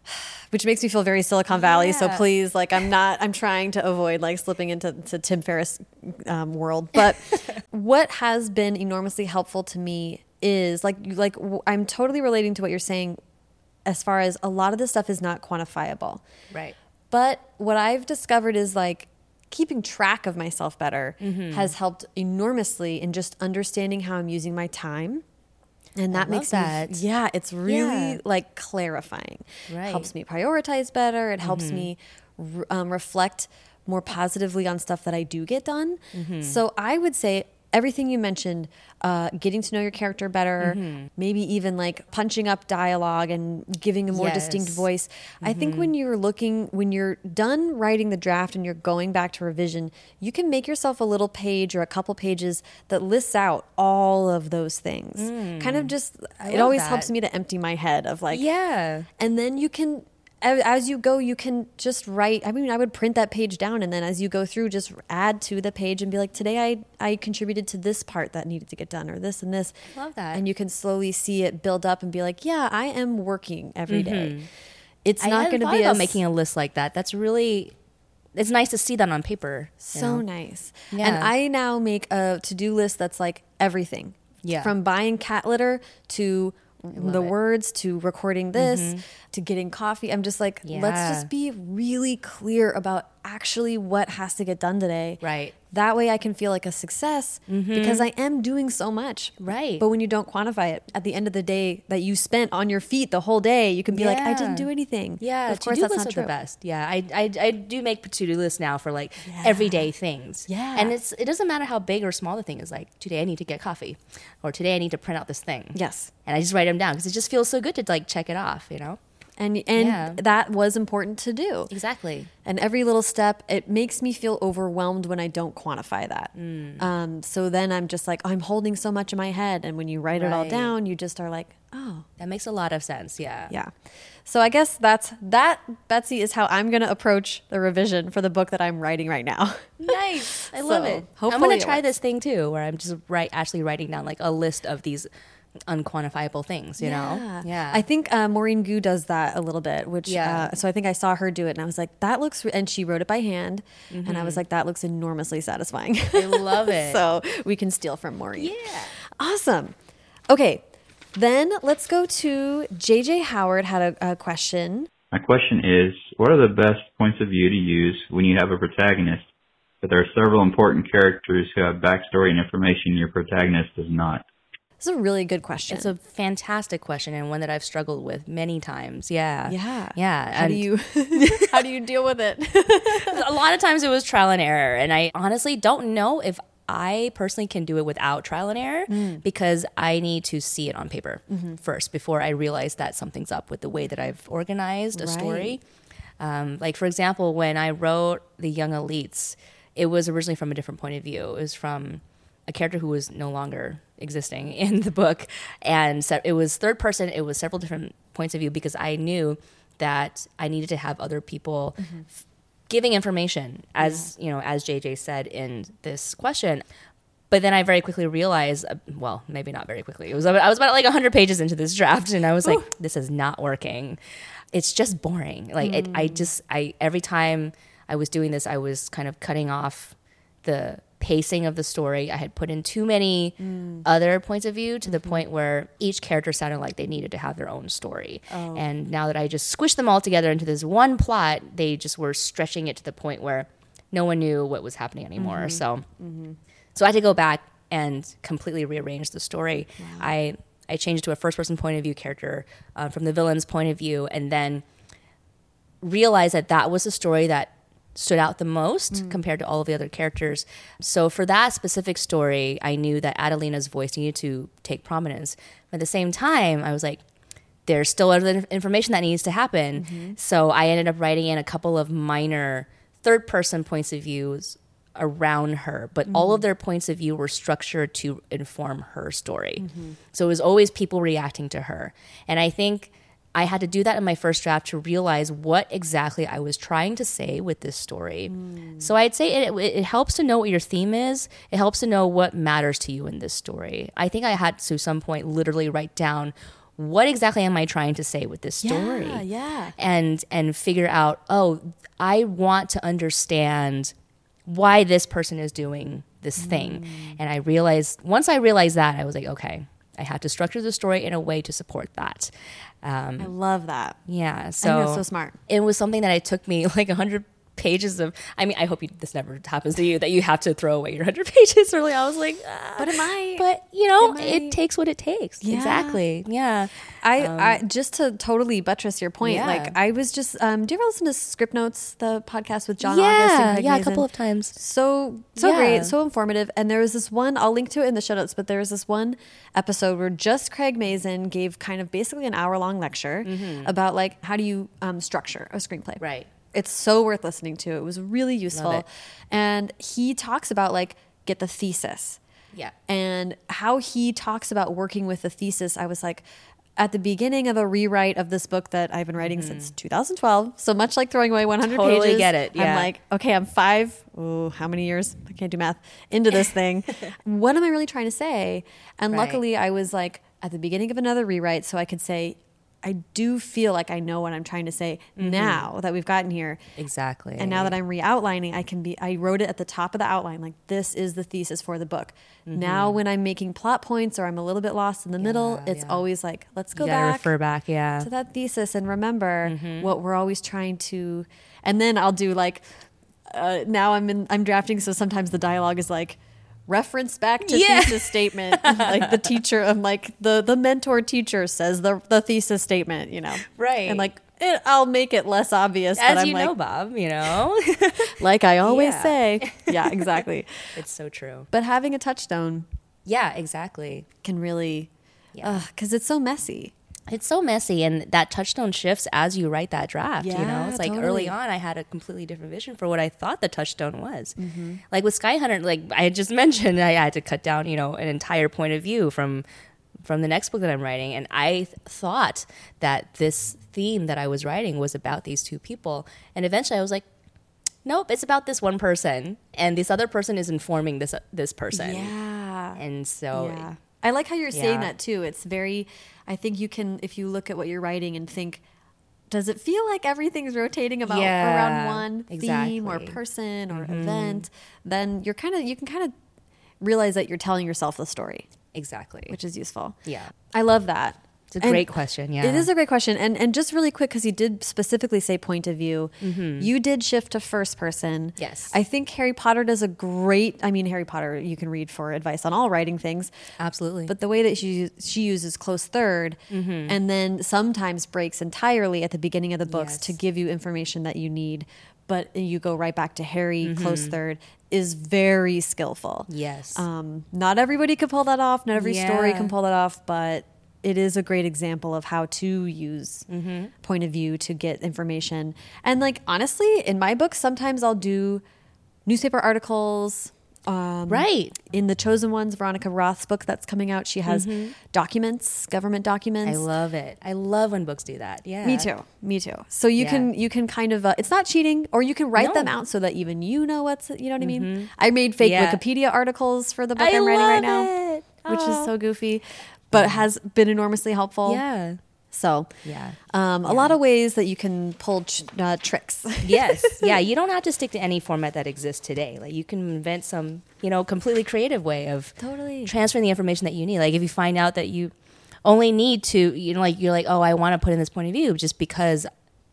C: which makes me feel very Silicon Valley. So please, like, I'm not. I'm trying to avoid like slipping into to Tim Ferriss um, world. But what has been enormously helpful to me is like, like w- I'm totally relating to what you're saying, as far as a lot of this stuff is not quantifiable.
B: Right.
C: But what I've discovered is like keeping track of myself better
B: Mm-hmm.
C: has helped enormously in just understanding how I'm using my time. And that makes
B: that.
C: me yeah, it's really
B: Yeah.
C: like clarifying.
B: Right. Mm-hmm.
C: Helps me prioritize better. It helps me r- um, reflect more positively on stuff that I do get done.
B: Mm-hmm.
C: So I would say everything you mentioned, uh, getting to know your character better,
B: Mm-hmm.
C: maybe even like punching up dialogue and giving a more distinct
B: Yes.
C: voice. I think
B: Mm-hmm.
C: when you're looking, when you're done writing the draft and you're going back to revision, you can make yourself a little page or a couple pages that lists out all of those things. Kind of just, it
B: Mm.
C: always
B: that.
C: helps me to empty my head of like,
B: Yeah.
C: and then you can as you go you can just write i mean i would print that page down and then as you go through just add to the page and be like today i i contributed to this part that needed to get done or this and this
B: Love that.
C: and you can slowly see it build up and be like yeah i am working every day. it's
B: Mm-hmm. I
C: not going to be
B: about
C: a
B: making a list like that. That's really. It's nice to see that on paper.
C: so
B: know?
C: nice.
B: Yeah.
C: And I now make a to do list that's like everything.
B: Yeah.
C: From buying cat litter to the
B: it.
C: words to recording this mm-hmm. to getting coffee. I'm just like, let's just be really clear about actually what has to get done today.
B: Right.
C: That way I can feel like a success because I am doing so much.
B: Mm-hmm. Right.
C: But when you don't quantify it at the end of the day that you spent on your feet the whole day, you can be like, I didn't do anything.
B: Yeah,
C: of course that's not true.
B: the best. Yeah, I, I, I do make to-do lists now for like everyday things.
C: Yeah.
B: and it's it doesn't matter how big or small the thing is. Like today I need to get coffee, or today I need to print out this thing.
C: Yes.
B: and I just write them down because it just feels so good to like check it off. You know,
C: And and
B: Yeah.
C: that was important to do.
B: exactly.
C: And every little step, it makes me feel overwhelmed when I don't quantify that.
B: Mm.
C: Um, so then I'm just like, I'm holding so much in my head. And when you write it all down, you just are like, oh,
B: That makes a lot of sense. Yeah,
C: yeah. So I guess that's that, Betsy, is how I'm going to approach the revision for the book that I'm writing right now.
B: nice. I love
C: So,
B: it. I'm gonna try
C: works.
B: this thing too, where I'm just write actually writing down like a list of these unquantifiable things. You know, yeah.
C: I think uh, Maurene Goo does that a little bit, which,
B: Yeah.
C: uh, so I think I saw her do it and I was like, that looks, re-, and she wrote it by hand. And I was like, that looks enormously satisfying.
B: Mm-hmm. I love it.
C: so we can steal from Maurene.
B: Yeah.
C: Awesome. Okay. Then let's go to JJ Howard had a, a question.
F: My question is, what are the best points of view to use when you have a protagonist, but there are several important characters who have backstory and information your protagonist does not?
C: Is a really good question.
B: It's a fantastic question and one that I've struggled with many times. Yeah.
C: yeah.
B: Yeah.
C: How do you how do you deal with it?
B: a lot of times it was trial and error. And I honestly don't know if I personally can do it without trial and error because I need to see it on paper first before I realize that something's up with the way that I've organized a story. Um, like, for example, when I wrote The Young Elites, it was originally from a different point of view. It was from a character who was no longer existing in the book. And so it was third person, it was several different points of view because I knew that I needed to have other people f- giving information, as you know, as JJ said in this question. But then I very quickly realized, uh, well, maybe not very quickly. It was I was about like 100 pages into this draft, and I was like, this is not working. It's just boring. Like it, I just I every time I was doing this, I was kind of cutting off the pacing of the story. I had put in too many mm. other points of view to the mm-hmm. point where each character sounded like they needed to have their own story. Oh. And now that I just squished them all together into this one plot, they just were stretching it to the point where no one knew what was happening anymore. Mm-hmm. So mm-hmm. so I had to go back and completely rearrange the story. I I changed to a first person point of view character uh, from the villain's point of view, and then realized that that was the story that stood out the most mm. compared to all of the other characters. So for that specific story, I knew that Adelina's voice needed to take prominence. But at the same time, I was like, there's still other information that needs to happen. Mm-hmm. So I ended up writing in a couple of minor third person points of views around her, but all of mm-hmm. their points of view were structured to inform her story. Mm-hmm. So it was always people reacting to her. And I think I had to do that in my first draft to realize what exactly I was trying to say with this story. So I'd say it, it, it helps to know what your theme is. It helps to know what matters to you in this story. I think I had to, some point, literally write down what exactly am I trying to say with this story?
C: Yeah, yeah.
B: and and figure out oh i want to understand why this person is doing this thing
C: Mm.
B: and i realized once i realized that i was like okay i had to structure the story in a way to support that um,
C: I love that.
B: yeah so
C: so smart.
B: it was something that it took me like 100 pages of i mean i hope you, this never happens to you that you have to throw away your 100 pages early i was like ah.
C: But it might.
B: but you know
C: It
B: takes what it takes
C: Yeah.
B: exactly yeah
C: I, I just to totally buttress your point.
B: Yeah.
C: Like I was just um do you ever listen to Script Notes, the podcast with John August
B: yeah yeah a couple of times
C: so so
B: Yeah.
C: great, so informative. And there was this one, I'll link to it in the show notes, but there was this one episode where just Craig Mazin gave kind of basically an hour long lecture about like how do you um, structure a screenplay.
B: Mm-hmm. Right.
C: It's so worth listening to. It was really useful. And he talks about like get the thesis.
B: Yeah.
C: And how he talks about working with the thesis, I was like, at the beginning of a rewrite of this book that I've been writing since 2012, so much like throwing away 100
B: Mm-hmm. Totally
C: pages,
B: get it,
C: I'm like, okay, I'm five, oh, how many years? I can't do math, into this thing. what am I really trying to say? And
B: Right.
C: luckily, I was like at the beginning of another rewrite, so I could say, I do feel like I know what I'm trying to say
B: Mm-hmm.
C: now that we've gotten here.
B: Exactly.
C: And now that I'm re-outlining, I can be. I wrote it at the top of the outline, like this is the thesis for the book. Now, when I'm making plot points or I'm a little bit lost in the middle,
B: Mm-hmm.
C: It's
B: yeah.
C: always like, let's go back
B: refer back, yeah.
C: to that thesis and remember
B: Mm-hmm.
C: what we're always trying to. And then I'll do like uh, now I'm in I'm drafting, so sometimes the dialogue is like reference back to
B: Yeah.
C: thesis statement. like the teacher, I'm like the the mentor teacher says the the thesis statement, you know,
B: Right.
C: And like it, I'll make it less obvious, but
B: As
C: I'm
B: you
C: like,
B: know, Bob, you know,
C: like I always
B: Yeah.
C: say, yeah, exactly.
B: it's so true.
C: But having a touchstone
B: Yeah, exactly.
C: can really,
B: Yeah.
C: because it's so messy.
B: It's so messy, and that touchstone shifts as you write that draft. you know, it's like
C: totally.
B: early on, I had a completely different vision for what I thought the touchstone was.
C: Mm-hmm.
B: Like with Skyhunter, like I had just mentioned, I had to cut down, you know, an entire point of view from from the next book that I'm writing, and I th- thought that this theme that I was writing was about these two people, and eventually I was like. Nope, it's about this one person, and this other person is informing this this person,
C: Yeah.
B: and so
C: yeah. I like how you're saying that too. It's very, I think you can, if you look at what you're writing and think, does it feel like everything's rotating about
B: Yeah,
C: around one theme or
B: exactly.
C: Person or mm-hmm. event? Then you're kind of, you can kind of realize that you're telling yourself the story,
B: exactly,
C: which is useful.
B: yeah,
C: I love that.
B: It's a
C: And
B: great question. Yeah,
C: It is a great question. And and just really quick, because you did specifically say point of view, you did shift to first person.
B: Yes.
C: I think Harry Potter does a great, I mean, Harry Potter, you can read for advice on all writing things.
B: Absolutely.
C: But the way that she, she uses close 3rd
B: Mm-hmm.
C: and then sometimes breaks entirely at the beginning of the books
B: Yes.
C: to give you information that you need, but you go right back to Harry,
B: Mm-hmm.
C: close third, is very skillful.
B: Yes.
C: Um, not everybody can pull that off. Not every story can pull that off, but it is a great example of how to use
B: Mm-hmm.
C: point of view to get information. And like honestly, in my books, sometimes I'll do newspaper articles. Um,
B: right.
C: In the Chosen Ones, Veronica Roth's book that's coming out, she has documents, government documents.
B: Mm-hmm. I love it. I love when books do that. Yeah.
C: Me too. Me too. So you
B: Yeah.
C: can you can kind of uh, it's not cheating, or you can write them
B: No. Mm-hmm.
C: out so that even you know what's you know what I mean. I made fake
B: Yeah.
C: Wikipedia articles for the book
B: I
C: am writing right now,
B: it.
C: which is so goofy, but has been enormously helpful.
B: Yeah.
C: So
B: Yeah.
C: um, a lot of ways that you can pull uh, tricks.
B: yes. Yeah. You don't have to stick to any format that exists today. Like you can invent some, you know, completely creative way of
C: Totally.
B: transferring the information that you need. Like if you find out that you only need to, you know, like you're like, oh, I want to put in this point of view just because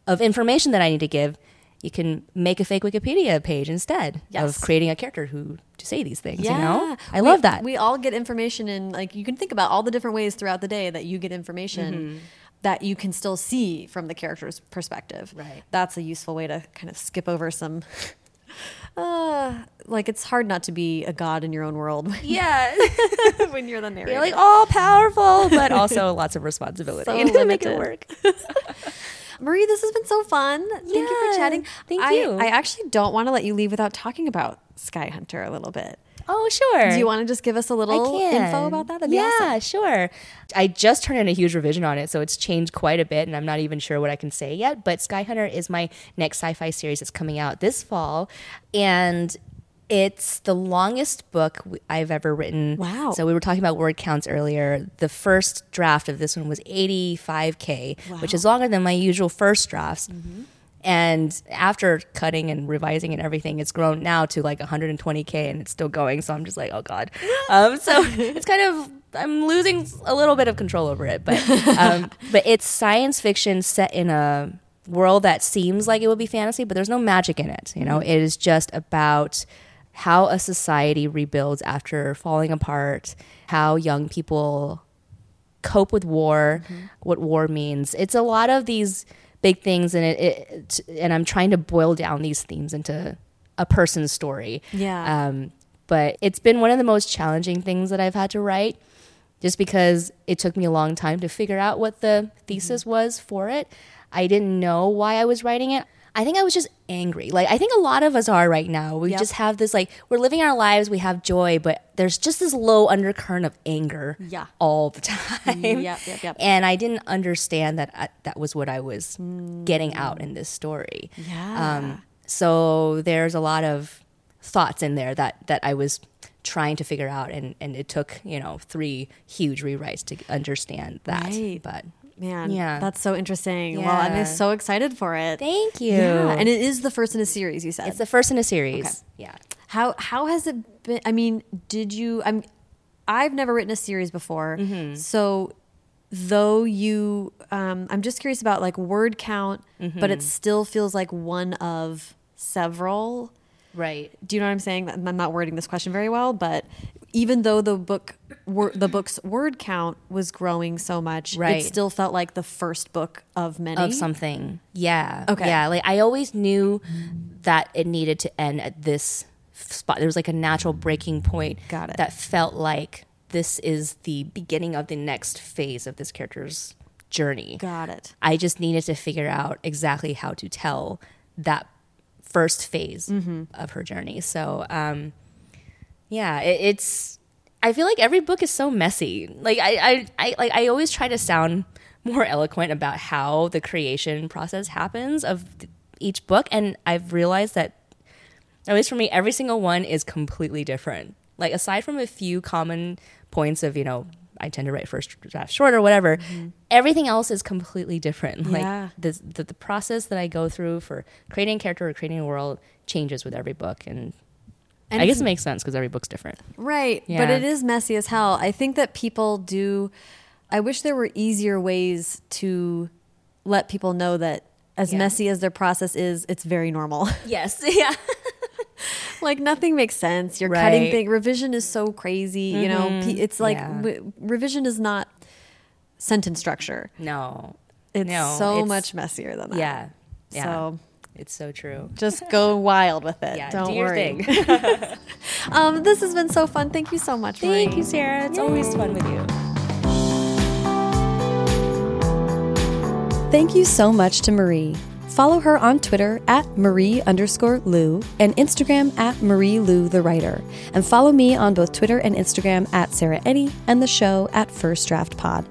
B: of information that I need to give. You can make a fake Wikipedia page instead
C: Yes.
B: of creating a character who to say these things.
C: Yeah.
B: You know, I
C: We-
B: love that.
C: We all get information and like you can think about all the different ways throughout the day that you get information
B: Mm-hmm.
C: that you can still see from the character's perspective.
B: Right.
C: That's a useful way to kind of skip over some uh like it's hard not to be a god in your own world
B: yeah.
C: when you're the narrator.
B: You're like all powerful, but also lots of responsibility
C: So
B: to make it work.
C: Marie, this has been so fun. Thank you for chatting.
B: thank
C: I,
B: you.
C: I actually don't want to let you leave without talking about Skyhunter a little bit.
B: Oh, sure.
C: Do you want to just give us a little info about that? That'd
B: yeah,
C: awesome.
B: sure. I just turned in a huge revision on it, so it's changed quite a bit, and I'm not even sure what I can say yet. But Skyhunter is my next sci-fi series that's coming out this fall, and it's the longest book I've ever written.
C: Wow.
B: So we were talking about word counts earlier. The first draft of this one was 85k, which is longer than my usual first drafts. And after cutting and revising and everything, it's grown now to like 120k, and it's still going. So I'm just like, oh god. Um, so it's kind of I'm losing a little bit of control over it, but um, but it's science fiction set in a world that seems like it would be fantasy, but there's no magic in it. You know, it is just about how a society rebuilds after falling apart, how young people cope with war, what war means. It's a lot of these big things, and it, it and I'm trying to boil down these themes into a person's story.
C: Yeah.
B: Um, but it's been one of the most challenging things that I've had to write, just because it took me a long time to figure out what the thesis was for it. I didn't know why I was writing it. I think I was just angry. Like I think a lot of us are right now. We
C: Yep.
B: just have this like we're living our lives, we have joy, but there's just this low undercurrent of anger
C: Yeah.
B: all the time.
C: Yep, yep, yep.
B: And I didn't understand that I, that was what I was getting out in this story.
C: Yeah.
B: Um, so there's a lot of thoughts in there that that I was trying to figure out, and and it took you know three huge rewrites to understand that.
C: Right.
B: But
C: Man,
B: Yeah.
C: that's so interesting. Well, I'm
B: Yeah.
C: so excited for it.
B: thank you.
C: Yeah, and it is the first in a series. You said
B: it's the first in a series. Yeah.
C: how how has it been? I mean, did you? I'm I've never written a series before,
B: Mm-hmm.
C: so though you, um, I'm just curious about like word count, but
B: Mm-hmm.
C: it still feels like one of several.
B: Right.
C: Do you know what I'm saying? I'm not wording this question very well, but even though the book wor- the book's word count was growing so much,
B: Right.
C: it still felt like the first book of many.
B: Of something. Yeah.
C: Okay.
B: Yeah. Like I always knew that it needed to end at this spot. There was like a natural breaking point.
C: Got it.
B: That felt like this is the beginning of the next phase of this character's journey.
C: Got it.
B: I just needed to figure out exactly how to tell that first phase
C: Mm-hmm.
B: of her journey. So, um, yeah, it, it's. I feel like every book is so messy. Like I, I, I, like I always try to sound more eloquent about how the creation process happens of each book, and I've realized that at least for me, every single one is completely different. Like aside from a few common points of you know, I tend to write first draft short or whatever. Everything else is completely different.
C: Mm-hmm. Yeah.
B: Like the, the the process that I go through for creating a character or creating a world changes with every book, and,
C: And
B: I guess it makes sense because every book's different.
C: Right. But it is messy as hell. I think that people do. I wish there were easier ways to let people know that as
B: Yeah.
C: messy as their process is, it's very normal.
B: Yes. Yeah.
C: like nothing makes sense. You're cutting
B: Right.
C: thing. Revision is so crazy. You know, mm-hmm. it's like
B: Yeah.
C: w- revision is not sentence structure.
B: No.
C: It's
B: No,
C: so
B: it's-
C: much messier than that.
B: Yeah. Yeah.
C: So
B: it's so true.
C: just go wild with it.
B: Yeah.
C: Don't
B: do
C: worry.
B: thing.
C: Um, this has been so fun. Thank you so much.
B: Thank
C: Maureen.
B: you, Sarah. It's always fun with you.
A: Thank you so much to Marie. Follow her on Twitter at Marie underscore Lu and Instagram at Marie Lu the Writer. And follow me on both Twitter and Instagram at Sarah Enni and the show at First Draft Pod.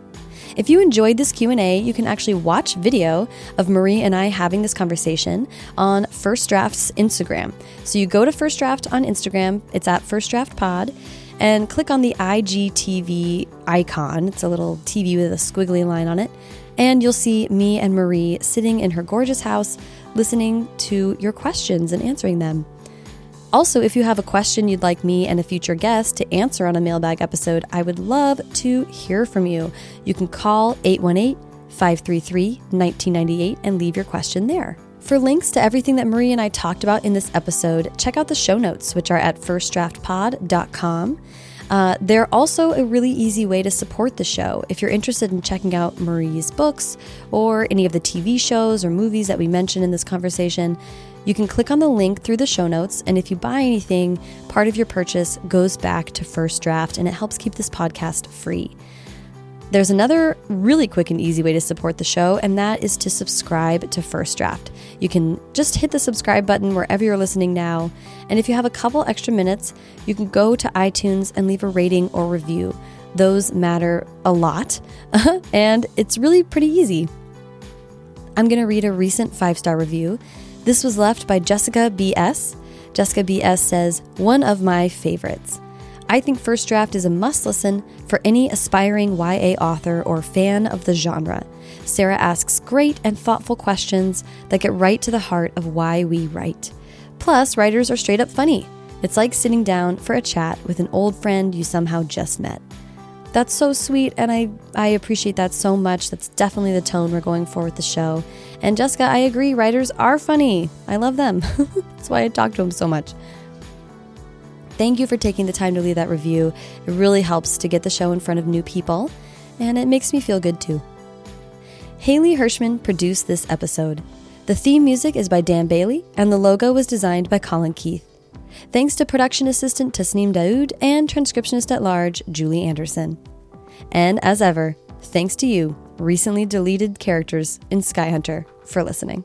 A: If you enjoyed this Q&A, you can actually watch video of Marie and I having this conversation on First Draft's Instagram. So you go to First Draft on Instagram, it's at First Draft Pod, and click on the IGTV icon. It's a little TV with a squiggly line on it. And you'll see me and Marie sitting in her gorgeous house listening to your questions and answering them. Also, if you have a question you'd like me and a future guest to answer on a mailbag episode, I would love to hear from you. You can call 818 533 1998 and leave your question there. For links to everything that Marie and I talked about in this episode, check out the show notes, which are at firstdraftpod.com. Uh, they're also a really easy way to support the show. If you're interested in checking out Marie's books or any of the TV shows or movies that we mentioned in this conversation, you can click on the link through the show notes. And if you buy anything, part of your purchase goes back to First Draft and it helps keep this podcast free. There's another really quick and easy way to support the show, and that is to subscribe to First Draft. You can just hit the subscribe button wherever you're listening now, and if you have a couple extra minutes, you can go to iTunes and leave a rating or review. Those matter a lot, and it's really pretty easy. I'm going to read a recent five star review. This was left by Jessica BS. Jessica BS says, One of my favorites. I think First Draft is a must listen for any aspiring YA author or fan of the genre. Sarah asks great and thoughtful questions that get right to the heart of why we write. Plus, writers are straight up funny. It's like sitting down for a chat with an old friend you somehow just met. That's so sweet, and I, I appreciate that so much. That's definitely the tone we're going for with the show. And Jessica, I agree, writers are funny. I love them. That's why I talk to them so much. Thank you for taking the time to leave that review. It really helps to get the show in front of new people, and it makes me feel good too. Haley Hirschman produced this episode. The theme music is by Dan Bailey, and the logo was designed by Colin Keith. Thanks to production assistant Tasneem Daoud and transcriptionist at large Julie Anderson. And as ever, thanks to you, recently deleted characters in Skyhunter, for listening.